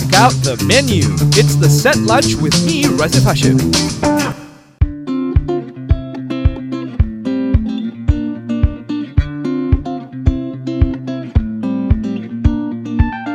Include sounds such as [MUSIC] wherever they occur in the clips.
check out the menu. It's the set lunch with me, Razif Hashim.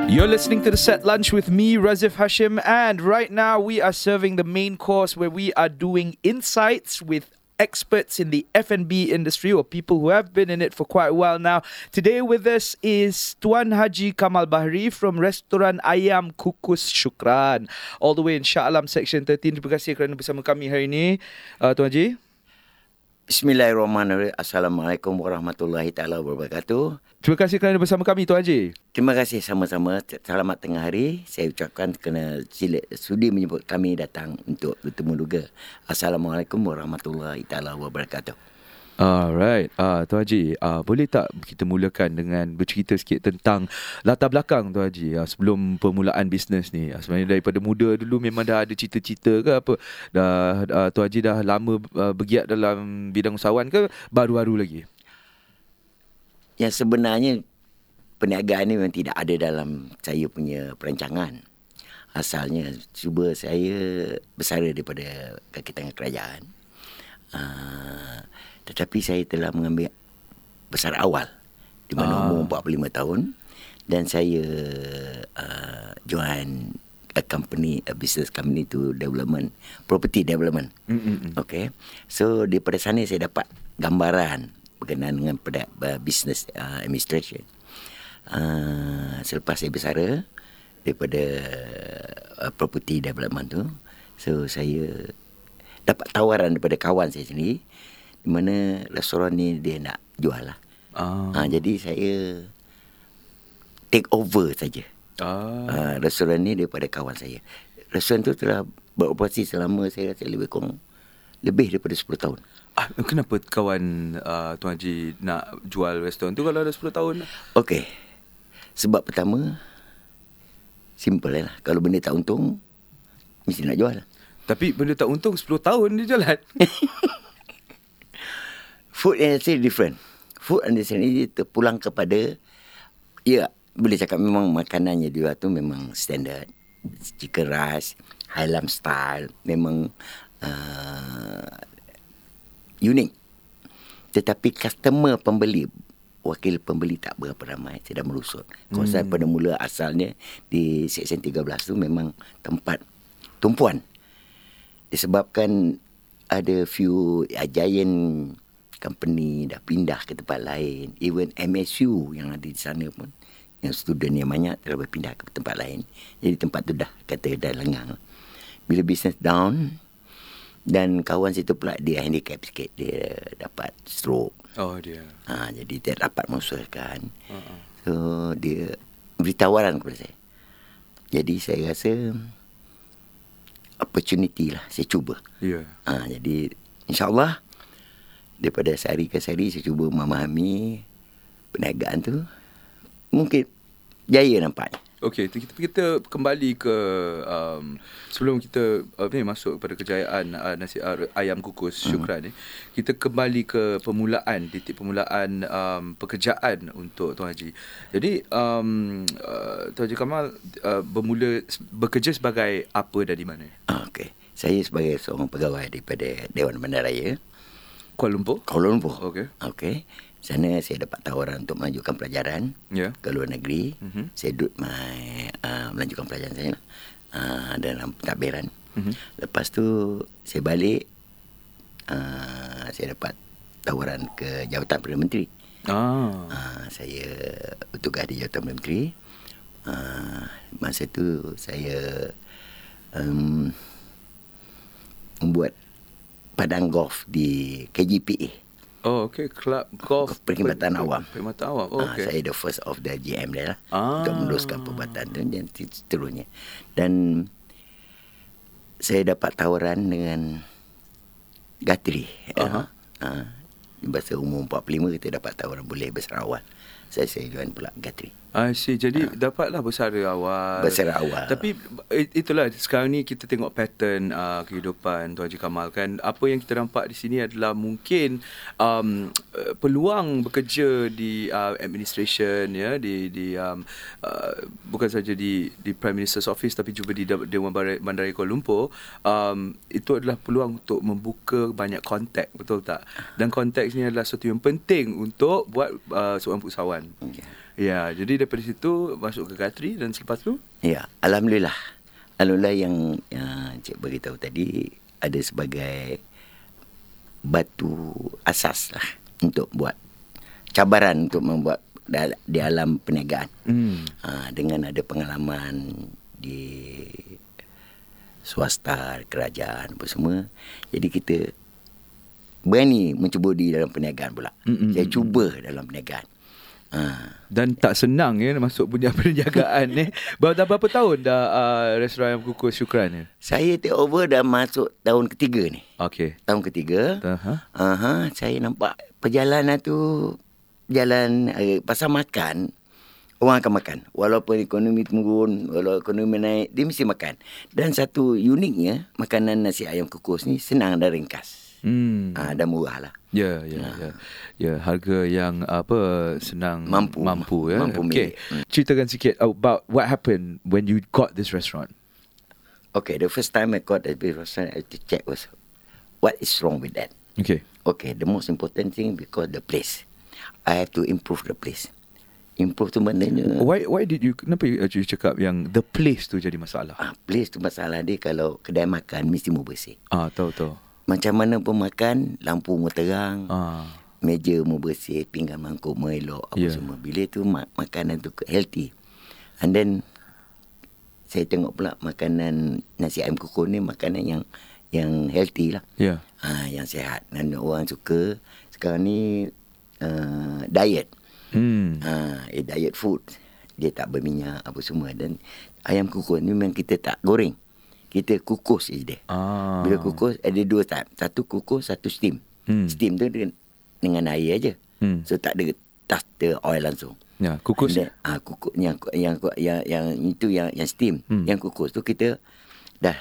You're listening to the set lunch with me, Razif Hashim, and right now we are serving the main course where we are doing insights with experts in the F&B industry or people who have been in it for quite a while now. Today with us is Tuan Haji Kamal Bahri from Restoran Ayam Kukus Shukran. All the way in Shah Alam Section 13. Terima kasih kerana bersama kami hari ini. Uh, Tuan Haji. Bismillahirrahmanirrahim. Assalamualaikum warahmatullahi taala wabarakatuh. Terima kasih kerana bersama kami Tuan Haji. Terima kasih sama-sama. Selamat tengah hari. Saya ucapkan kena sila, sudi menyebut kami datang untuk bertemu juga. Assalamualaikum warahmatullahi taala wabarakatuh. Alright, uh, Tuan Haji, uh, boleh tak kita mulakan dengan bercerita sikit tentang latar belakang Tuan Haji uh, sebelum permulaan bisnes ni? Uh, sebenarnya daripada muda dulu memang dah ada cita-cita ke apa? Dah uh, Tuan Haji dah lama uh, bergiat dalam bidang usahawan ke baru-baru lagi? Yang sebenarnya perniagaan ni memang tidak ada dalam saya punya perancangan. Asalnya cuba saya bersara daripada kaki tangan kerajaan. Uh, tetapi saya telah mengambil besar awal di mana uh. umur 45 tahun dan saya uh, join a company a business company to development property development. Mm-hmm. Okay. So daripada sana saya dapat gambaran berkenaan dengan pada uh, business uh, administration. Uh, selepas saya bersara daripada uh, property development tu, so saya dapat tawaran daripada kawan saya sendiri di mana restoran ni dia nak jual lah. Ah. Ha, jadi saya take over saja. Ah. Ha, restoran ni daripada kawan saya. Restoran tu telah beroperasi selama saya rasa lebih kurang lebih daripada 10 tahun. Ah, kenapa kawan uh, Tuan Haji nak jual restoran tu kalau ada 10 tahun? Okey. Sebab pertama simple lah. Kalau benda tak untung mesti nak jual. Tapi benda tak untung 10 tahun dia jalan. [LAUGHS] food industry different. Food industry ini terpulang kepada ya boleh cakap memang makanannya dia tu memang standard chicken rice, Highland style memang uh, unik. Tetapi customer pembeli wakil pembeli tak berapa ramai saya dah merusut. Kawasan hmm. pada mula asalnya di Seksyen 13 tu memang tempat tumpuan. Disebabkan ada few uh, giant company dah pindah ke tempat lain. Even MSU yang ada di sana pun. Yang student yang banyak telah berpindah ke tempat lain. Jadi tempat tu dah kata dah lengang. Bila business down. Dan kawan situ pula dia handicap sikit. Dia dapat stroke. Oh dia. Ha, jadi dia dapat mengusulkan. Uh-uh. So dia beri tawaran kepada saya. Jadi saya rasa opportunity lah saya cuba. Ya. Yeah. Ha, jadi insyaAllah daripada sehari ke sehari saya cuba memahami perniagaan tu mungkin jaya nampaknya Okey, kita, kita kembali ke um, sebelum kita uh, ni masuk kepada kejayaan uh, nasi uh, ayam kukus hmm. syukran ni. Kita kembali ke permulaan, titik permulaan um, pekerjaan untuk Tuan Haji. Jadi um, uh, Tuan Haji Kamal uh, bermula bekerja sebagai apa dan di mana? Okey. Saya sebagai seorang pegawai daripada Dewan Bandaraya. Kuala Lumpur? Kuala Lumpur. Okey. Okey. Sana saya dapat tawaran untuk melanjutkan pelajaran yeah. ke luar negeri. Mm-hmm. Saya duduk my, uh, melanjutkan pelajaran saya uh, dalam pentadbiran. Mm-hmm. Lepas tu saya balik, uh, saya dapat tawaran ke Jawatan Perdana Menteri. Ah. Uh, saya bertugas di Jawatan Perdana Menteri. Uh, masa tu saya um, membuat padang golf di KGPA. Oh, okay. Club golf. Perkhidmatan awam. Perkhidmatan awam. Oh, okay. Uh, saya the first of the GM dia lah. Ah. Untuk meneruskan perkhidmatan dan seterusnya. Dan saya dapat tawaran dengan Gatri. Uh-huh. Uh, bahasa umur 45 kita dapat tawaran boleh besar awal. Saya saya join pula Gatri. I see. Jadi dapatlah bersara awal. Bersara awal. Tapi it- itulah sekarang ni kita tengok pattern uh, kehidupan Tuan Haji Kamal kan. Apa yang kita nampak di sini adalah mungkin um, uh, peluang bekerja di uh, administration ya di di um, uh, bukan saja di di Prime Minister's Office tapi juga di Dewan Bandar- Bandaraya Kuala Lumpur um, itu adalah peluang untuk membuka banyak kontak betul tak? Dan konteks ni adalah sesuatu yang penting untuk buat uh, seorang usahawan. Ya. Ya, jadi daripada situ masuk ke Katri dan selepas tu Ya, alhamdulillah. Alhamdulillah yang, yang cik beritahu tadi ada sebagai batu asas lah untuk buat cabaran untuk membuat di alam perniagaan. hmm. Ha, dengan ada pengalaman di swasta, kerajaan apa semua. Jadi kita berani mencuba di dalam perniagaan pula. Mm-mm. Saya cuba dalam perniagaan. Ha. dan tak senang ya masuk punya [LAUGHS] perniagaan ni. Ber- Dah berapa tahun dah uh, restoran ayam kukus Syukran ni? Saya take over dah masuk tahun ketiga ni. Okey. Tahun ketiga. Aha. Aha, saya nampak perjalanan tu jalan eh, pasal makan orang akan makan walaupun ekonomi turun walaupun ekonomi naik dia mesti makan dan satu uniknya makanan nasi ayam kukus ni senang dan ringkas Hmm. ah dan murah lah Ya, ya, ya. Ya, harga yang apa senang Mampu. mampu ya. Mampu milik. Hmm. Ceritakan sikit about what happened when you got this restaurant. okay the first time I got the beef restaurant I had to check was what is wrong with that Okay. Okay, the most important thing because the place. I have to improve the place. Improve tu maknanya Why why did you kenapa you, you cakap yang the place tu jadi masalah? ah, place tu masalah dia kalau kedai makan mesti mau bersih. Ah, tahu tahu. Macam mana pun makan, lampu mau terang, Ah. meja mau bersih, pinggan mangkuk mau elok, apa Yeah. semua. Bila tu ma- makanan tu healthy. And then saya tengok pula makanan nasi ayam kukus ni makanan yang yang healthy lah. Ya. Ha, yang sihat dan orang suka sekarang ni uh, diet. Hmm. Ha, eh, diet food. Dia tak berminyak apa semua dan ayam kukus ni memang kita tak goreng. Kita kukus je dia. Ah. Bila kukus ada dua type. Satu kukus, satu steam. Hmm. Steam tu dengan, dengan air aja. Hmm. So tak ada tas the oil langsung. Ya, kukus. Ah kukus yang yang yang yang itu yang yang steam. Hmm. Yang kukus tu kita dah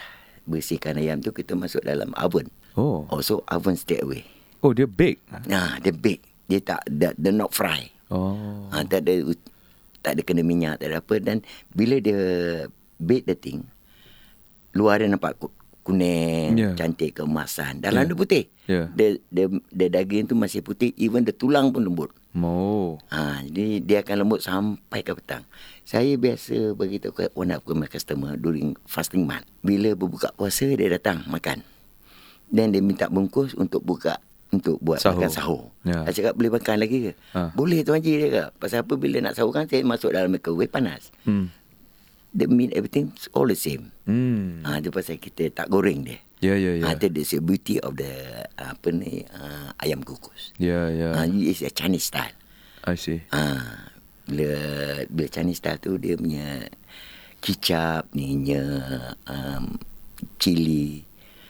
bersihkan ayam tu kita masuk dalam oven. Oh. Also oven stay away. Oh, dia bake. Nah, dia bake. Dia tak dia, dia not fry. Oh. Ha, tak ada tak ada kena minyak, tak ada apa dan bila dia bake the thing luar dia nampak ku- kuning, Yeah. cantik keemasan. Dalam Yeah. dia putih. Yeah. Dia, dia, dia daging tu masih putih, even the tulang pun lembut. Oh. Ha, jadi dia akan lembut sampai ke petang. Saya biasa beritahu ke one of my customer during fasting month. Bila berbuka puasa dia datang makan. Dan dia minta bungkus untuk buka untuk buat Sahur. makan sahur. Ya. Saya cakap boleh makan lagi ke? Ha. Boleh Tuan Haji dia. Pasal apa bila nak sahur kan saya masuk dalam microwave panas. Hmm. The meat everything all the same. Hmm. Ha, itu pasal kita tak goreng dia. Ya, ya, ya. Ha, itu the beauty of the apa ni uh, ayam kukus. Ya, ya. Ha, it's a Chinese style. I see. Ah, bila bila Chinese style tu dia punya kicap, minyak, um, cili,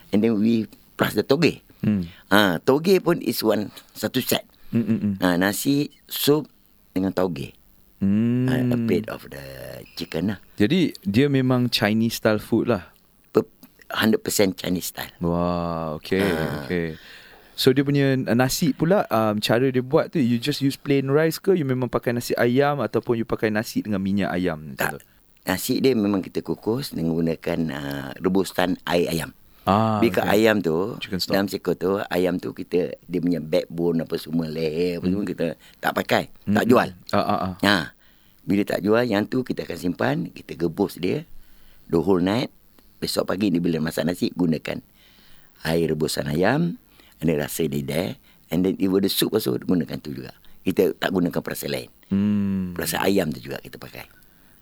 and then we plus the toge. Hmm. Ah, toge pun is one satu set. Hmm, hmm, hmm. Ah, nasi, sup dengan toge. Hmm. Ah, a plate of the chicken lah. Jadi dia memang Chinese style food lah. Per- 100% Chinese style. Wah, okay, Ah. okay. So dia punya nasi pula um, cara dia buat tu you just use plain rice ke you memang pakai nasi ayam ataupun you pakai nasi dengan minyak ayam Tak. Nasi dia memang kita kukus dengan gunakan uh, rebusan air ayam. Ah, Bila okay. ayam tu. Dalam seko tu Ayam tu kita Dia punya backbone Apa semua Leher apa semua Kita tak pakai Tak Hmm. jual Ah, ah, ah. ha. Bila tak jual Yang tu kita akan simpan Kita gebus dia The whole night Besok pagi ni Bila masak nasi Gunakan Air rebusan ayam then rasa dia there And then even the soup also Gunakan tu juga Kita tak gunakan perasa lain Hmm. Perasa ayam tu juga kita pakai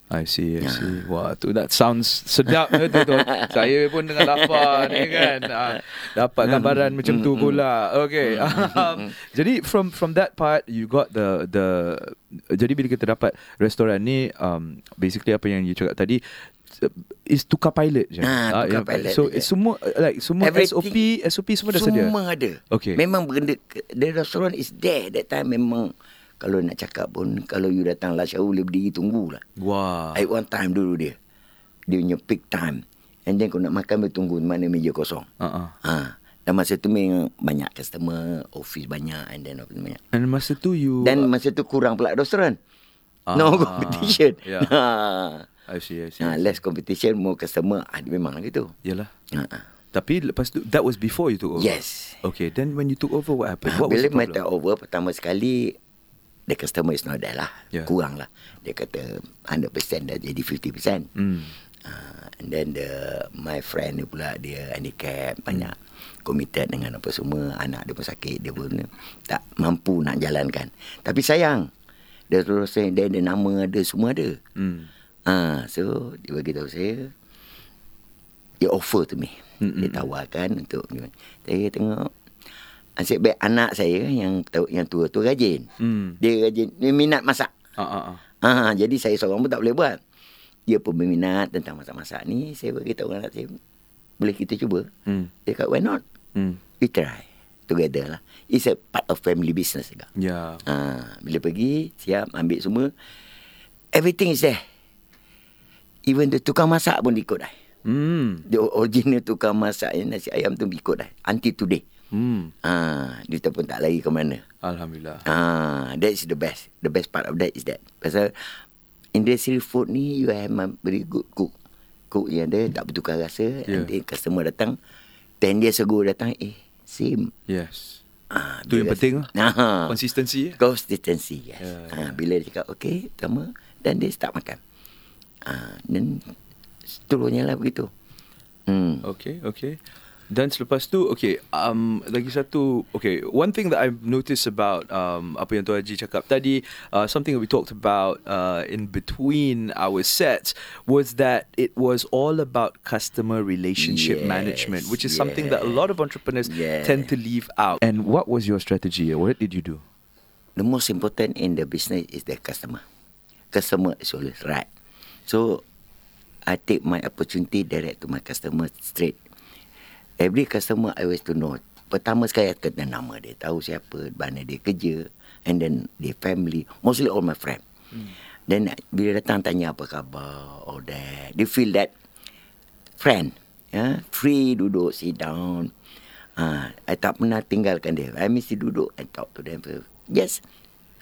I see, I Ya. see. Wah, tu that sounds sedap ya tu. tu. Saya pun dengan lapar ni kan. Ah, dapat gambaran macam tu pula. Okay. Um, [LAUGHS] jadi from from that part you got the the jadi bila kita dapat restoran ni um, basically apa yang you cakap tadi uh, is tukar pilot je. Ah, tukar yang- pilot So je. semua uh, like semua Everything- SOP SOP semua dah sedia. Semua ada. Okay. Memang benda the restaurant is there that time memang Kalau nak cakap pun Kalau you datang lunch hour Boleh berdiri tunggu lah Wah. At one time dulu dia Dia punya peak time And then kau nak makan Boleh tunggu Mana meja kosong Uh-uh. ha. Dan masa tu memang Banyak customer Office banyak And then office banyak And masa tu you Dan masa tu kurang pula restoran No Ah, competition yeah. ha. I see, I see. ha. Less competition More customer ha, Memang gitu Yalah. ha. Tapi lepas tu that was before you took over. Yes Okay, then when you took over what happened? Ha, What was bila the problem? matter over pertama sekali the customer is not there lah. Yeah. Kurang lah. Dia kata 100% dah jadi 50%. Hmm. Uh, and then the my friend ni pula dia handicap banyak committed dengan apa semua anak dia pun sakit dia pun tak mampu nak jalankan tapi sayang dia terus say dia ada nama ada semua ada Hmm. Ah, so dia bagi tahu saya dia offer to me. Mm-mm. Dia tawarkan untuk saya tengok Asyik baik anak saya yang tahu yang tua tu rajin. Hmm. Dia rajin dia minat masak. Ah ah ah. Ah, jadi saya seorang pun tak boleh buat. Dia pun berminat tentang masak-masak ni. Saya beritahu anak saya, boleh kita cuba. Hmm. Dia kata, why not? Hmm. We try together lah. It's a part of family business juga. Yeah. Ha, bila pergi, siap, ambil semua. Everything is there. Even the tukang masak pun ikut dah. Hmm. The original tukang masak yang nasi ayam tu ikut dah. Until today. Hmm. Ha, dia pun tak lari ke mana. Alhamdulillah. Ah, that is the best. The best part of that is that. Pasal industry food ni you have a very good cook. Cook yang dia tak bertukar rasa. Yeah. Yeah. Nanti customer datang 10 years ago datang eh same. Yes. Ah, Tu yang penting Ah. Consistency. eh? Consistency yes. Ya, Yeah, bila dia cakap okey, pertama dan dia start makan. Ah, dan seterusnya lah begitu. Hmm. Okay, okay. Dan selepas tu, okay, um, lagi satu, okay, one thing that I've noticed about um, apa yang Tuan Haji cakap tadi, uh, something that we talked about uh, in between our sets was that it was all about customer relationship Yes, management, which is something that a lot of entrepreneurs Yeah. tend to leave out. And what was your strategy? What did you do? The most important in the business is the customer. Customer is always right. So, I take my opportunity direct to my customer straight. Every customer I always to know. Pertama sekali I kena nama dia. Tahu siapa, mana dia kerja. And then their family. Mostly all my friend. Hmm. Then bila datang tanya apa khabar, all that. They feel that friend. Ya, free duduk, sit down. Ah, I tak pernah tinggalkan dia. I mesti duduk and talk to them for just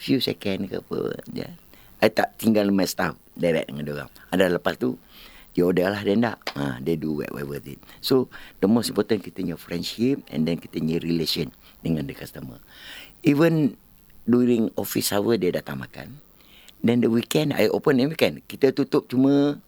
few second ke apa. Yeah. I tak tinggal my staff direct dengan dia orang. Ada lepas tu, dia order lah dia tak. Ha, they do whatever it. So, the most important kita punya friendship and then kita punya relation dengan the customer. Even during office hour dia datang makan. Then the weekend, I open the weekend. Kita tutup cuma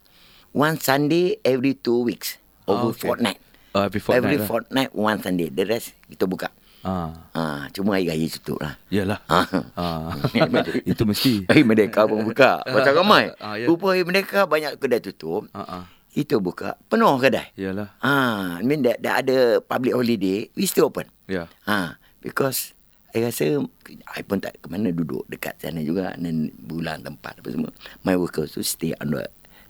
one Sunday every two weeks. Over okay. fortnight. Uh, every fortnight Every lah. fortnight, one Sunday. The rest, kita buka. Ah, Ha, cuma hari raya tutup lah. yalah. Ah. Ah. [LAUGHS] Itu mesti. Hari Merdeka pun buka. [LAUGHS] Pasal ramai. Ah, ya. Rupa hari Merdeka banyak kedai tutup. Ah, ah. Kita buka. Penuh kedai. Yalah. Ah, I mean that, that ada public holiday, we still open. Yeah. Ah, because I rasa I pun tak ke mana duduk dekat sana juga dan bulan tempat apa semua. My workers tu stay on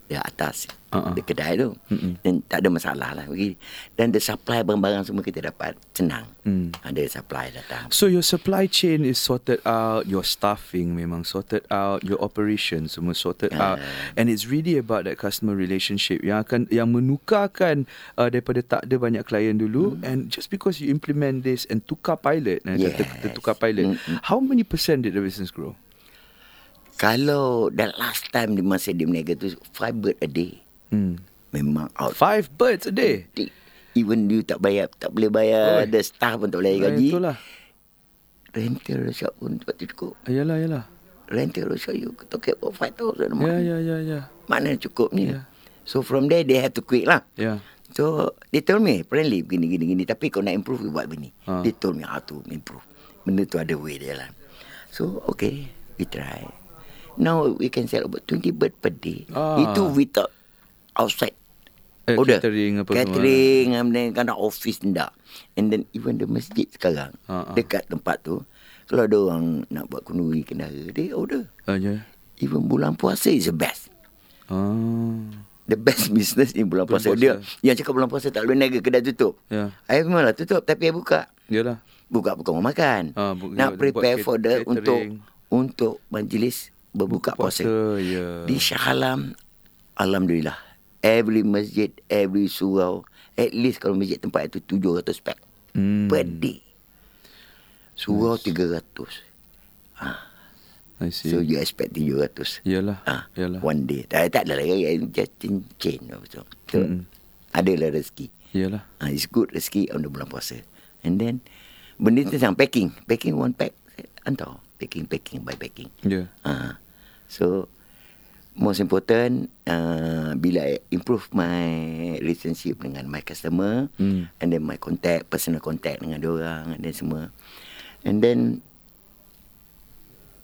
the atas uh-uh. kedai tu. Mm-mm. Dan tak ada masalah lah. Okay. Dan the supply barang-barang semua kita dapat senang. Mm. Ada supply datang. So your supply chain is sorted out, your staffing memang sorted out, your operations semua sorted out, Ah. and it's really about that customer relationship yang akan yang menukarkan uh, daripada tak ada banyak klien dulu, and just because you implement this and tukar pilot, eh, Yes. tukar pilot, Mm-mm. how many percent did the business grow? Kalau that last time di masa dia berniaga tu five bird a day. Hmm. Memang out. Five birds a day. Even you tak bayar, tak boleh bayar, Oi. ada staff pun tak boleh bayar Ah, gaji. Itulah. Rental shop pun tu cukup. Yalah, yalah. Rental shop you talking about 5,000 a month. Ya, ya, ya, ya. Mana cukup ni? Yeah. So from there they have to quit lah. Ya. So they told me apparently begini gini gini tapi kau nak improve you buat begini. Ah. They told me how to improve. Benda tu ada way dia lah. So okay, we try. Now we can sell about 20 bird per day. Ah. Itu without outside Eh, order. catering apa semua. Catering and then kan office ndak. And then even the masjid sekarang Ah, ah. dekat tempat tu kalau ada orang nak buat kenduri kendara dia order. Ah, ya. Even bulan puasa is the best. Ah. The best [LAUGHS] business in bulan Bulan puasa. puasa. Dia yang cakap bulan puasa tak boleh niaga kedai tutup. Ya. I memanglah tutup tapi I buka. Yalah. Buka bukan mau makan. Ah, bu- nak prepare for the catering. untuk untuk majlis berbuka Buka puasa, puasa. ya. Di Shah Alam, Alhamdulillah. Every masjid, every surau, at least kalau masjid tempat itu 700 pack Hmm. per day. Surau 300. I see. So you expect 700. Yalah. Ah, Yalah. One day. Tak, tak ada lagi. Just cincin. So, so Mm-mm. adalah rezeki. Yalah. Ah, it's good rezeki on the bulan puasa. And then, benda tu tentang packing. Packing one pack. Hantar. Packing, packing by packing. Yeah. Ah, so, most important, uh, bila I improve my relationship dengan my customer, Mm. and then my contact, personal contact dengan orang, and then semua. And then,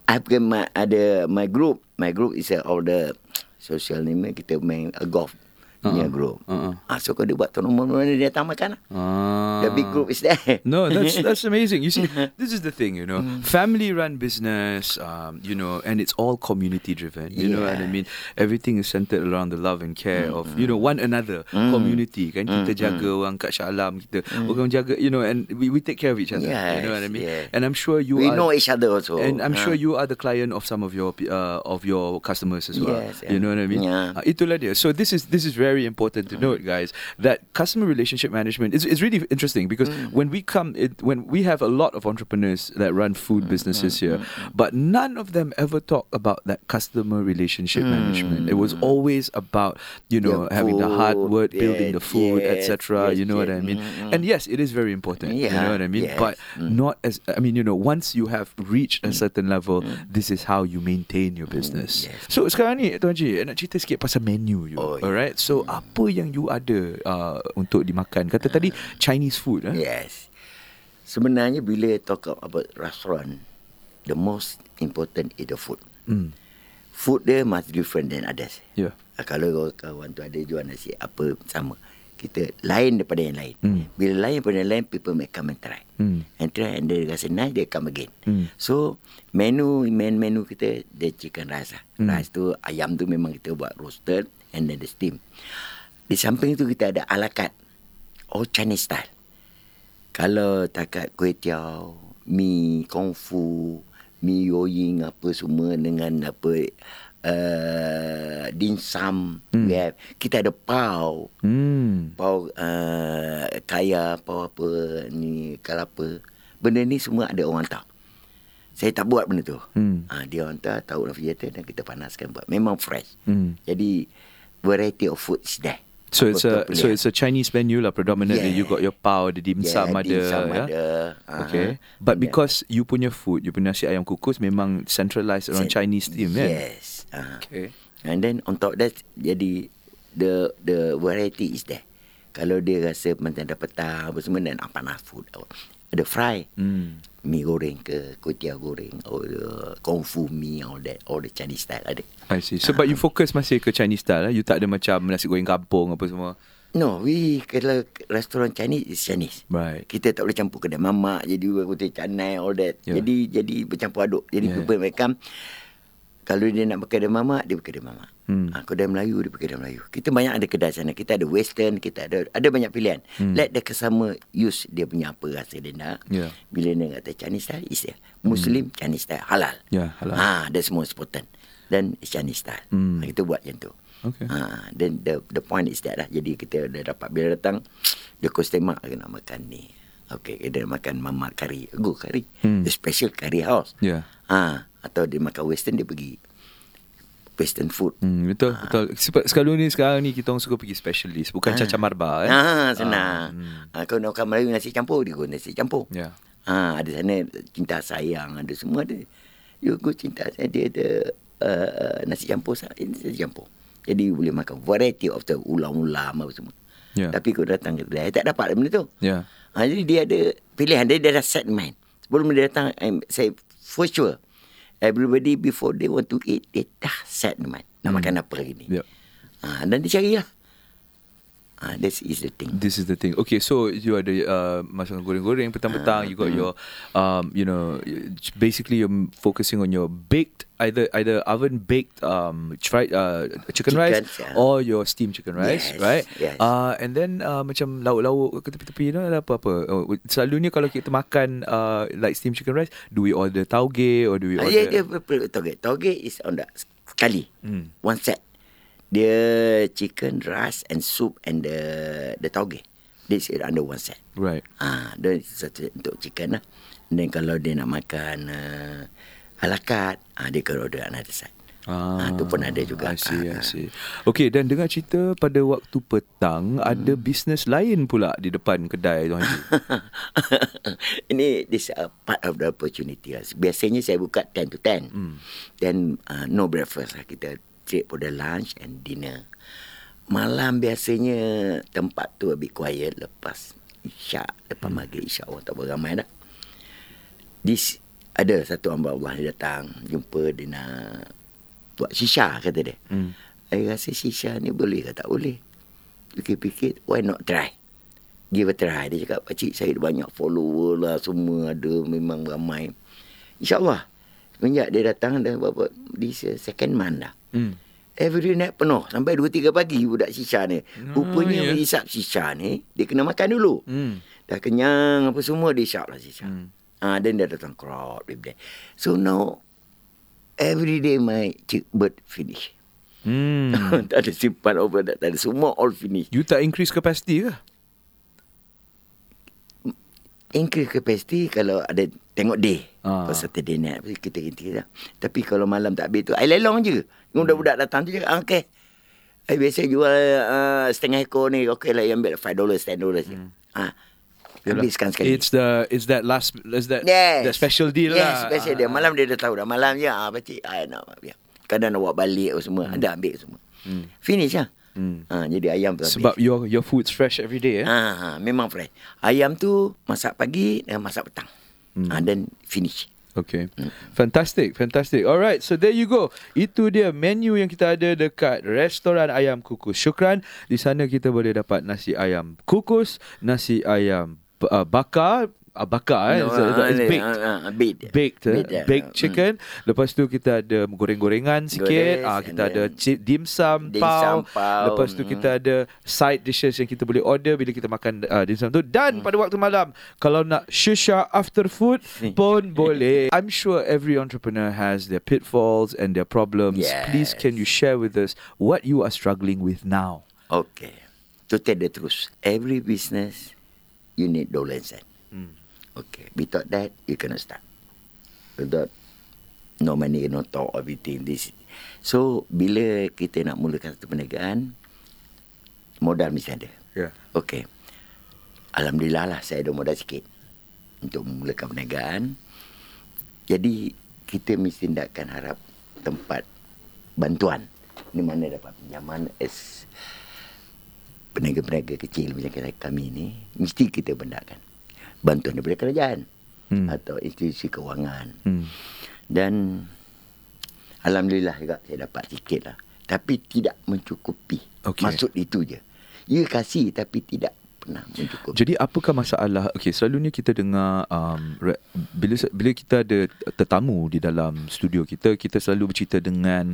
I've got my, ada my group. My group is all the social name kita main a golf punya Uh-uh. group. Uh-uh. Ah, so kalau dia buat tournament, dia datang makan lah. Ah. The big group is there. [LAUGHS] No, that's [LAUGHS] that's amazing. You see, this is the thing, you know, family-run business, um, you know, and it's all community-driven. You know what I Yeah. mean? Everything is centered around the love and care of you know one another, community. Kan kita jaga orang kat Shalam, kita orang jaga, you know, and we, we take care of each other. you know what I Yes, mean? yeah. And I'm sure you we are. know each other also. And I'm Ah. sure you are the client of some of your uh, of your customers as well. Yes, You yeah. know what I mean? Yeah. Uh, itulah dia. So this is this is very important to note, guys. That customer relationship management is is really interesting because Mm. when we come, it, when we have a lot of entrepreneurs that run food Mm, businesses here, but none of them ever talk about that customer relationship management. It was always about you know Mm. Yeah, having the hard food, work, building the food, yes, etc. yes, you know what. I mean? Mm, mm. And yes, it is very important. you know what I mean? yes. But Mm. not as I mean, you know, once you have reached a certain level, this is how you maintain your business. yes. So sekarang ni Tuan Haji Nak cerita sikit pasal menu you Oh, yeah. Alright So apa yang you ada uh, Untuk dimakan Kata tadi Chinese food eh? Yes. Sebenarnya bila talk about restaurant, the most important is the food. mm. Food dia must different than others. Yeah Ah, Kalau kawan tu ada jual nasi apa sama. Kita lain daripada yang lain. Hmm. Bila lain daripada yang lain, people may come and try. Hmm. And try and dia rasa nice, dia come again. Hmm. So, menu main menu kita, dia chicken rice lah. Hmm. Rice tu, ayam tu memang kita buat roasted and then the steam. Di samping tu kita ada ala carte. All Chinese style. Kalau takat kuih tiaw, mi kung fu, mi yoying apa semua dengan apa uh, dim sum. Hmm. We have, kita ada pau. Hmm. Pau uh, kaya, pau apa ni kelapa. Benda ni semua ada orang tahu. Saya tak buat benda tu. Hmm. Ha, dia hantar tahu refrigerator dan kita panaskan buat. Memang fresh. Hmm. Jadi variety of food is there. So Apa it's a tu so pilihan. it's a Chinese menu lah predominantly. You got your pau, the dim Yeah, sum dim ada, sum ya? ada. Okay. Aha. But Yeah. because you punya food, you punya nasi ayam kukus memang centralized around Sen- Chinese theme kan? Yes. Uh, Okay. And then on top that jadi the the variety is there. Kalau dia rasa macam petang apa semua dan panas food. Ada fry. Hmm. Mi goreng ke kuih tiaw goreng or the kung fu mi all that all the Chinese style ada. I see. So but you focus masih ke Chinese style eh? You tak ada macam nasi goreng kampung apa semua. No, we kalau restoran Chinese is Chinese. Right. Kita tak boleh campur kedai mamak jadi kuih canai all that. Yeah. Jadi jadi bercampur aduk. Jadi Yeah. people make kalau dia nak pakai kedai mamak, dia pakai kedai mamak. Hmm. Ha, kedai Melayu, dia pakai kedai Melayu. Kita banyak ada kedai sana. Kita ada western, kita ada ada banyak pilihan. Hmm. Let the customer use dia punya apa rasa dia nak. Yeah. Bila dia kata Chinese style, is there. Muslim, Chinese style, halal. Yeah, halal. Ha, that's most important. Then it's Chinese style. Hmm. Ha, kita buat macam tu. Okay. Ha, then the the point is that lah. Jadi kita dah dapat bila datang, [TSK] dia customer nak makan ni. Okay, dia makan mamak kari. Go kari. Hmm. The special curry house. Yeah. Ah, atau dia makan western dia pergi western food. Hmm, betul, betul. Sebab sekarang ni sekarang ni kita orang suka pergi specialist, bukan caca marba eh. Ah, senang. hmm. Ah, kalau nak makan Melayu nasi campur, dia guna nasi campur. Yeah. Ah, ada sana cinta sayang, ada semua ada. You go cinta sayang, dia ada uh, nasi campur, ini nasi campur. Jadi boleh makan variety of the ulam-ulam apa semua. Yeah. Tapi kau datang ke kedai, tak dapat benda tu. Yeah. Ha, jadi dia ada pilihan, dia, dia dah set mind. Sebelum dia datang, I'm, saya for sure, everybody before they want to eat, dia dah set mind. Nak Hmm. makan apa hari ni. Yep. Ha, dan dia carilah. Ah, this is the thing. This is the thing. Okay, so you ada uh, masakan goreng-goreng petang-petang. You got your, um, you know, basically you're focusing on your baked, either either oven baked um, fried uh, chicken, Chicken, rice yeah. or your steamed chicken rice, Yes, right? yes. Uh, and then uh, macam lauk-lauk ke tepi-tepi, you know, ada apa-apa. Oh, selalunya kalau kita makan uh, like steamed chicken rice, do we order tauge or do we Ah, order? yeah, yeah, betul, toge. Toge is on the sekali. Hmm. One set. Dia chicken, rice and soup and the the toge. This is under one set. Right. Ah, dia satu untuk chicken lah. And then kalau dia nak makan uh, ala ah, dia akan order another set. Ah, tu pun ada juga. I see, I Ah, see. Okay, dan dengar cerita pada waktu petang Hmm. ada bisnes lain pula di depan kedai Tuan Haji. [LAUGHS] Ini this a part of the opportunity lah. Biasanya saya buka 10 to 10. Hmm. Then uh, no breakfast lah. Kita trade for the lunch and dinner. Malam biasanya tempat tu a bit quiet lepas isyak. Lepas Hmm. maghrib isyak orang tak beramai dah. This ada satu hamba Allah dia datang jumpa dia nak buat shisha kata dia. Hmm. Saya rasa shisha ni boleh ke tak boleh. Fikir-fikir why not try. Give a try. Dia cakap pakcik saya banyak follower lah semua ada memang ramai. InsyaAllah. Semenjak dia datang dah berapa uh, second month dah. Hmm. Every night penuh Sampai 2-3 pagi budak shisha ni Oh, Rupanya ya. yeah. isap shisha ni Dia kena makan dulu Hmm. Dah kenyang apa semua Dia isap lah shisha Hmm. hmm. ah, Then dia datang crowd that. So now Every day my chick bird finish Hmm. [LAUGHS] Tak ada simpan over Tak ada semua all finish You tak increase capacity ke? Increase capacity Kalau ada Tengok day Ah. ah. Saturday night Kita kita lah Tapi kalau malam tak habis tu I lelong je Budak-budak datang tu cakap ah, Okay I biasa jual uh, Setengah ekor ni Okay lah you ambil 5 dollars 10 dollars hmm. ah, Habiskan sekali It's the it's that last is that Yes. that special deal yes, lah. special deal. Malam dia dah tahu dah. Malam je, ah, pakcik, ah, nak, ya. Kadang nak bawa balik semua. Ada ambil semua. Hmm. Finish lah. Hmm. Ha, jadi ayam tu Sebab habis. your your food's fresh every day eh. Ha, ha, memang fresh. Ayam tu masak pagi dan masak petang. Hmm. Ha, then finish. Okay. Fantastic, fantastic. Alright, so there you go. Itu dia menu yang kita ada dekat restoran ayam kukus Syukran. Di sana kita boleh dapat nasi ayam kukus, nasi ayam uh, bakar, uh, bakar eh. No, It's, it's ah, baked. ah, ah, baked. Baked, eh? Baked, yeah. baked Mm. chicken. Lepas tu kita ada goreng-gorengan sikit. Gorengan, Ah, and kita ada dim sum, dim pau. sum, pau, Lepas tu mm. kita ada side dishes yang kita boleh order bila kita makan uh, dim sum tu. Dan Mm. pada waktu malam, kalau nak shisha after food pun [LAUGHS] boleh. I'm sure every entrepreneur has their pitfalls and their problems. Please, can you share with us what you are struggling with now? Okay. To tell the truth, every business, you need dollar and cent. Okay. Without that, you cannot start. Without no money, no talk, everything. This. So, bila kita nak mulakan satu perniagaan, modal mesti ada. Yeah. Okay. Alhamdulillah lah saya ada modal sikit untuk memulakan perniagaan. Jadi kita mesti takkan harap tempat bantuan. Di mana dapat pinjaman as peniaga-peniaga kecil macam kita kami ni mesti kita benarkan bantuan daripada kerajaan Hmm. atau institusi kewangan. Hmm. Dan alhamdulillah juga saya dapat sikit lah. Tapi tidak mencukupi. Okey. Maksud itu je. Ya kasih tapi tidak pernah mencukupi. Jadi apakah masalah Okay selalunya kita dengar um, re- bila bila kita ada tetamu di dalam studio kita kita selalu bercerita dengan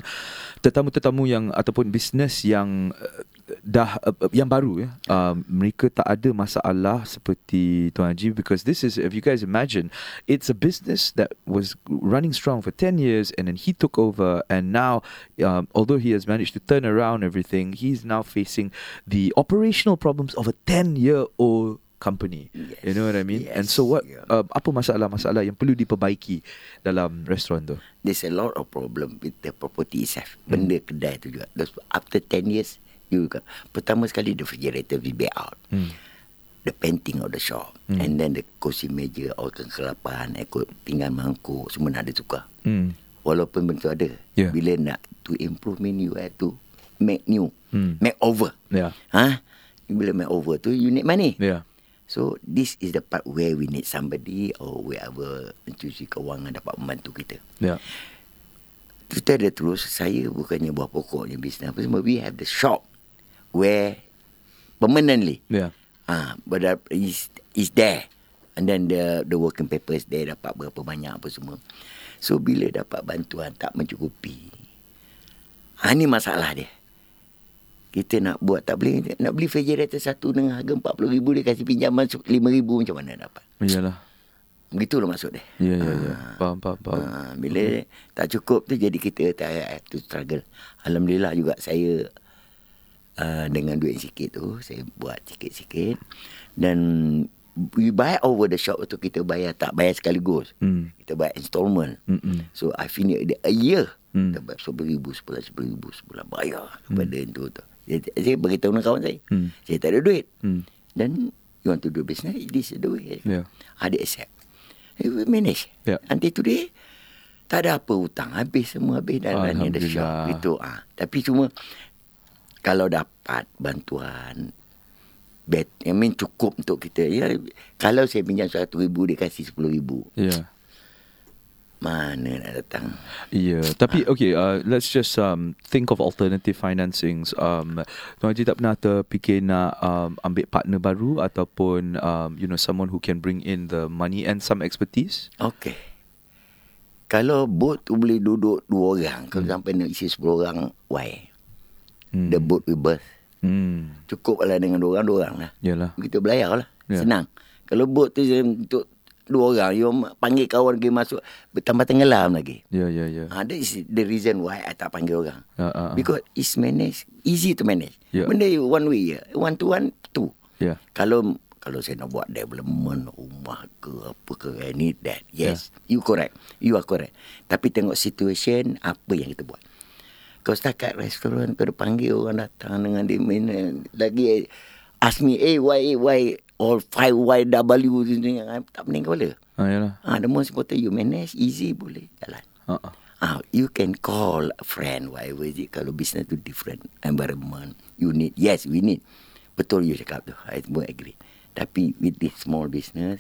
tetamu-tetamu yang ataupun bisnes yang uh, dah uh, yang baru ya. Um, mereka tak ada masalah seperti Tuan Haji because this is if you guys imagine it's a business that was running strong for 10 years and then he took over and now um, although he has managed to turn around everything he's now facing the operational problems of a 10 year old company Yes, you know what I mean and so yes, what yeah. uh, apa masalah-masalah yang perlu diperbaiki dalam restoran tu There's a lot of problem with the property itself. Benda kedai tu juga. After 10 years, you got, pertama sekali the refrigerator will be out. Hmm. The painting of the shop. Hmm. And then the kursi meja, all kegelapan, ikut pinggan mangkuk, semua nak ada tukar. hmm. Walaupun benda ada. Yeah. Bila nak to improvement, you have to make new. Hmm. Make over. yeah Ha? Bila make over tu, you need money. yeah So, this is the part where we need somebody or wherever institusi kewangan dapat membantu kita. yeah To tell the truth, saya bukannya buah pokoknya bisnes apa semua. We have the shop where permanently. Yeah. Ah, but is is there. And then the the working papers there dapat berapa banyak apa semua. So bila dapat bantuan tak mencukupi. Ha, ni masalah dia. Kita nak buat tak boleh nak beli refrigerator satu dengan harga 40,000 dia kasih pinjaman 5,000 macam mana dapat. Iyalah. Begitulah maksud dia. Ya, ya, ya. Faham, faham, faham. Ha, bila tak cukup tu jadi kita tak to struggle. Alhamdulillah juga saya uh, dengan duit sikit tu saya buat sikit-sikit dan we buy over the shop tu kita bayar tak bayar sekaligus. Hmm. Kita bayar installment. Mm-mm. So I finish a year. Hmm. Hmm. Kita bayar sepuluh ribu sebulan, sepuluh ribu sebulan bayar kepada itu tu. Saya, saya beritahu dengan kawan saya. Hmm. Saya tak ada duit. Hmm. Dan you want to do business, this is the way. Yeah. Ada accept. We manage. Yeah. Until today, tak ada apa hutang. Habis semua habis dan the shop. Alhamdulillah. Itu. Ah. Tapi cuma, kalau dapat bantuan, bet, I mean cukup untuk kita. Ya, kalau saya pinjam satu ribu, dia kasih sepuluh ribu. Yeah. Mana nak datang? Yeah, tapi okay, uh, let's just um think of alternative financings. Um, Tuan Haji tak pernah terfikir nak um, ambil partner baru ataupun um, you know someone who can bring in the money and some expertise. Okey. Kalau boat tu boleh duduk dua orang, kalau sampai nak isi sepuluh orang, why? Hmm. The boat will berth. Hmm. Cukup lah dengan dua orang, dua orang lah. Yalah. Kita belayar lah. Ya. Senang. Kalau boat tu untuk dua orang, you panggil kawan lagi masuk, bertambah tenggelam lagi. Ya, ya, ya. Ha, that is the reason why I tak panggil orang. Uh, uh, uh. Because it's managed, easy to manage. Ya. Benda you one way je. One to one, two. Yeah. Kalau kalau saya nak buat development rumah ke apa ke need that. Yes, you correct. You are correct. Tapi tengok situation apa yang kita buat. Kau setakat restoran kau panggil orang datang dengan dia eh, lagi ask me eh why why all five why W ni tak pening kepala. Ah, yalah. Ah, the most important you manage easy boleh jalan. Uh, uh. Ah, you can call a friend whatever is it kalau business tu different environment you need yes we need betul you cakap tu I pun agree tapi with this small business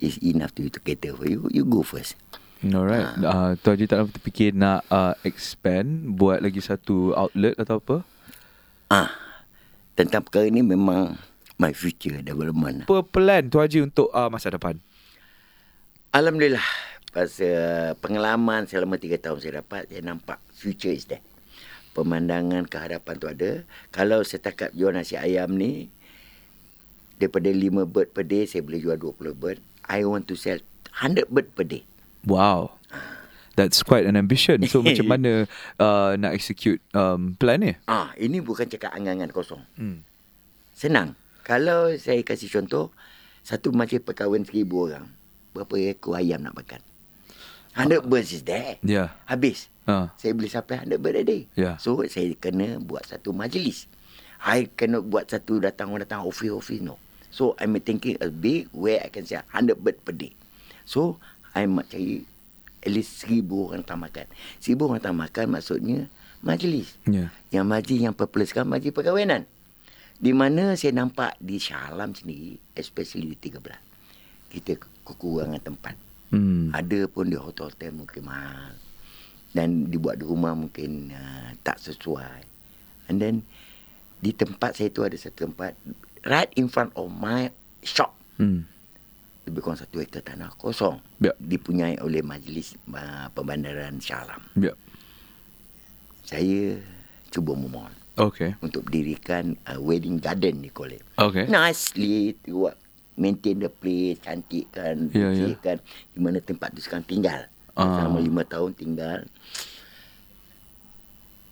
is enough to you to cater for you you go first Alright. Uh, Tuan Haji tak pernah terfikir nak uh, expand, buat lagi satu outlet atau apa? ah tentang perkara ni memang my future development Apa plan Tuan Haji untuk uh, masa depan? Alhamdulillah pasal pengalaman selama 3 tahun saya dapat saya nampak future is there pemandangan kehadapan tu ada kalau setakat jual nasi ayam ni daripada 5 bird per day saya boleh jual 20 bird I want to sell 100 bird per day Wow. That's quite an ambition. So [LAUGHS] macam mana uh, nak execute um, plan ni? ah ini bukan cakap angan-angan kosong Hmm. senang kalau saya kasih contoh satu majlis perkahwin seribu orang berapa ekor ayam nak makan 100 birds is there Yeah. habis Uh, Saya boleh supply 100 bird a day. Ya. So, saya kena buat satu majlis. I kena buat satu datang orang datang office-office, no. So, I'm thinking a big where I can sell 100 bird per day. So, I nak cari at least 1000 orang datang makan. 1000 orang datang makan maksudnya majlis. yeah. Yang majlis yang popular sekarang majlis perkahwinan. Di mana saya nampak di Shah Alam sendiri, especially di 13. Kita kekurangan tempat. Hmm. Ada pun di hotel-hotel mungkin mahal. Dan dibuat di rumah mungkin uh, tak sesuai. And then di tempat saya tu ada satu tempat right in front of my shop. Hmm. Lebih kurang satu ekar tanah kosong. Ya. Dipunyai oleh majlis uh, pembandaran Shah Alam. Yeah. Saya cuba memohon Okay. untuk dirikan uh, wedding garden ni call it. Okay. Nicely buat maintain the place, cantikkan, Ya, ya. bersihkan. Di mana tempat tu sekarang tinggal. Ah. Selama lima tahun tinggal.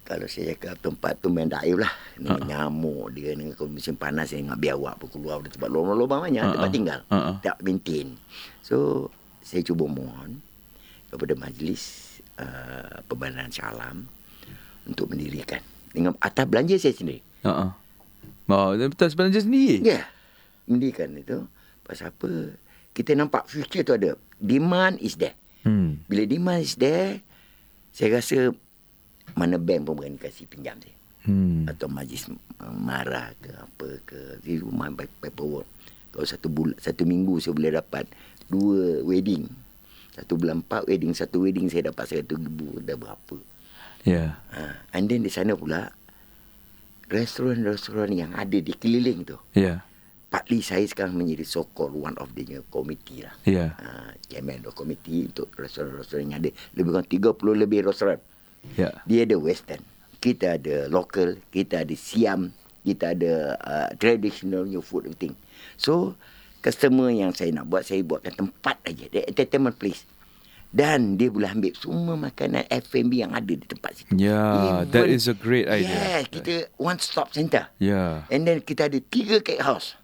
Kalau saya cakap tempat tu main daif lah. Dengan Ah. nyamuk dia dengan musim panas saya dengan biawak pun keluar dari tempat lubang-lubang banyak Ah, tempat tinggal. Ah. Tak maintain. So saya cuba mohon kepada majlis uh, pembandaran Syalam untuk mendirikan dengan atas belanja saya sendiri. Uh-uh. Oh, betul sebenarnya sendiri. Ya. Yeah. Mendirikan itu. Pasal apa? Kita nampak future tu ada. Demand is there. Hmm. Bila demand is there, saya rasa mana bank pun berani kasih pinjam saya. Hmm. Atau majlis marah ke apa ke. Di rumah pa- paperwork. Kalau satu bulan, satu minggu saya boleh dapat dua wedding. Satu bulan empat wedding. Satu wedding saya dapat seratus ribu. Dah berapa. Yeah. Ha, and then di sana pula restoran-restoran yang ada di keliling tu. Yeah. Partly saya sekarang menjadi so-called one of the committee lah. Yeah. Uh, chairman of committee untuk restoran-restoran yang ada. Lebih kurang 30 lebih restoran. Yeah. Dia ada western. Kita ada local. Kita ada siam. Kita ada uh, traditional new food everything. So, customer yang saya nak buat, saya buatkan tempat aja. Dia entertainment place. Dan dia boleh ambil semua makanan F&B yang ada di tempat situ. Yeah, that is a great idea. Yes, kita one stop center. Yeah. And then kita ada tiga cake house.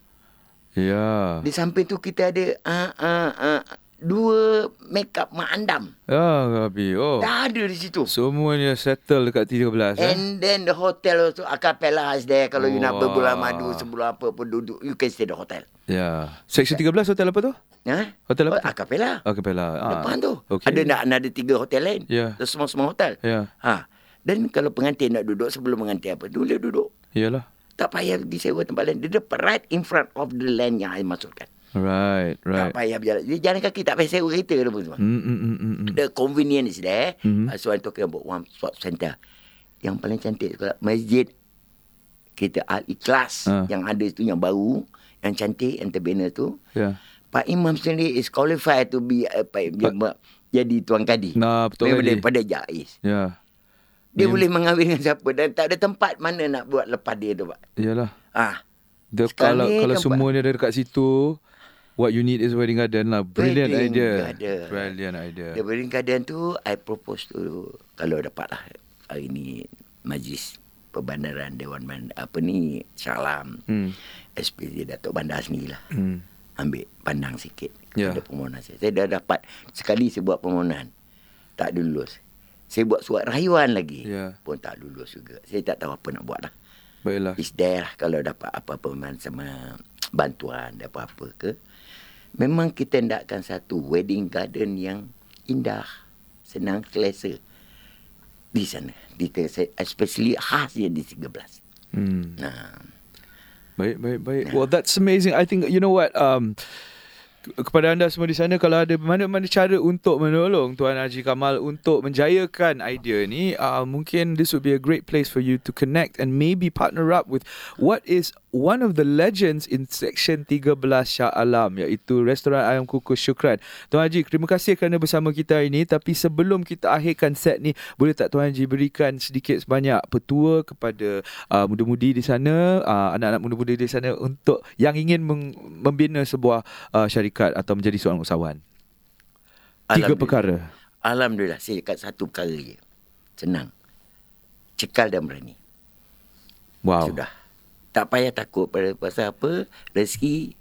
Yeah. Di samping tu kita ada uh, uh, uh, dua makeup mak andam. Ah, Gabi. Oh. Dah ada di situ. Semuanya settle dekat 13 eh. And then the hotel also Acapella is there Kalau you nak berbulan madu Sebelum apa pun duduk You can stay the hotel Yeah. Section 13 hotel apa tu? ha? Hotel apa? oh, Acapella Oh, Capella. Ah. Depan tu Okay. Ada nak ada tiga hotel lain Ya. Semua-semua hotel Ya. ha. Dan kalau pengantin nak duduk Sebelum pengantin apa Boleh duduk Iyalah. Tak payah disewa tempat lain Dia dapat right in front of the land Yang I masukkan Right, right. Tak payah berjalan Dia jalan kaki Tak payah sewa kereta apa semua Mm, mm, mm, mm, mm. The convenience is there. Mhm. Mm-hmm. So I'm talking about one stop center. Yang paling cantik sekolah masjid kita Al Ikhlas Ah. yang ada tu yang baru, yang cantik yang terbina tu. Yeah. Pak Imam sendiri is qualified to be uh, Pak, dia, jadi tuan kadi. Nah, betul Memang kadi. daripada Jais. Yeah. Dia Mem- boleh mengahwin dengan siapa dan tak ada tempat mana nak buat lepas dia tu Pak. Iyalah. Ah, Sekarang kalau kalau semua ni ada dekat situ, what you need is wedding garden lah. Brilliant Wedding idea. garden. Brilliant idea. The wedding garden tu I propose tu kalau dapat lah hari ni majlis perbandaran Dewan Band, apa ni Shah Alam Hmm. SPJ Datuk Bandar sendiri lah Hmm. ambil pandang sikit Ya. ada permohonan saya. Saya dah dapat sekali saya buat permohonan tak lulus. Saya buat surat rayuan lagi Ya. pun tak lulus juga. Saya tak tahu apa nak buat lah. Baiklah. Is there lah kalau dapat apa-apa sama bantuan ada apa-apa ke. Memang kita hendakkan satu wedding garden yang indah, senang selesa di sana. Di especially khasnya di 13. Hmm. Nah, Baik, baik, baik. Well, that's amazing. I think you know what um ke- kepada anda semua di sana kalau ada mana-mana cara untuk menolong Tuan Haji Kamal untuk menjayakan idea ni uh, mungkin this would be a great place for you to connect and maybe partner up with what is one of the legends in section 13 Shah Alam iaitu restoran ayam kukus Syukran. Tuan Haji terima kasih kerana bersama kita hari ini tapi sebelum kita akhirkan set ni boleh tak Tuan Haji berikan sedikit sebanyak petua kepada uh, muda-mudi di sana uh, anak-anak muda-mudi di sana untuk yang ingin meng- membina sebuah uh, syarikat atau menjadi seorang usahawan. Tiga perkara. Alhamdulillah saya cakap satu perkara je. Senang. Cekal dan berani. Wow. Sudah. Tak payah takut pada pasal apa. Rezeki,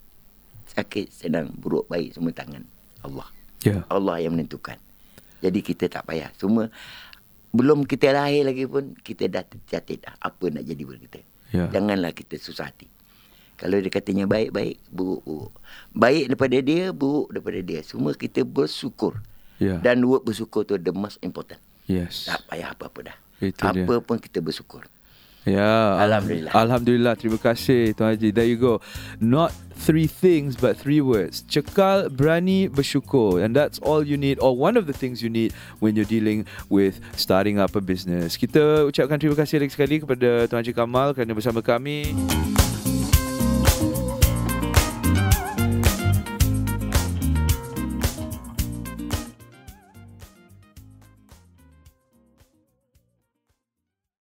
sakit, senang, buruk, baik, semua tangan Allah. Ya. Allah yang menentukan. Jadi kita tak payah. Semua belum kita lahir lagi pun kita dah tercatat dah apa nak jadi buat kita. Ya. Janganlah kita susah hati. Kalau dia katanya baik baik, buruk buruk. Baik daripada dia, buruk daripada dia. Semua kita bersyukur. Ya. Dan word bersyukur tu the most important. Yes. Tak payah apa-apa dah. Itu dia. apa pun kita bersyukur. Ya. Alhamdulillah. Alhamdulillah. Terima kasih Tuan Haji. There you go. Not three things but three words. Cekal, berani, bersyukur. And that's all you need or one of the things you need when you're dealing with starting up a business. Kita ucapkan terima kasih lagi sekali kepada Tuan Haji Kamal kerana bersama kami.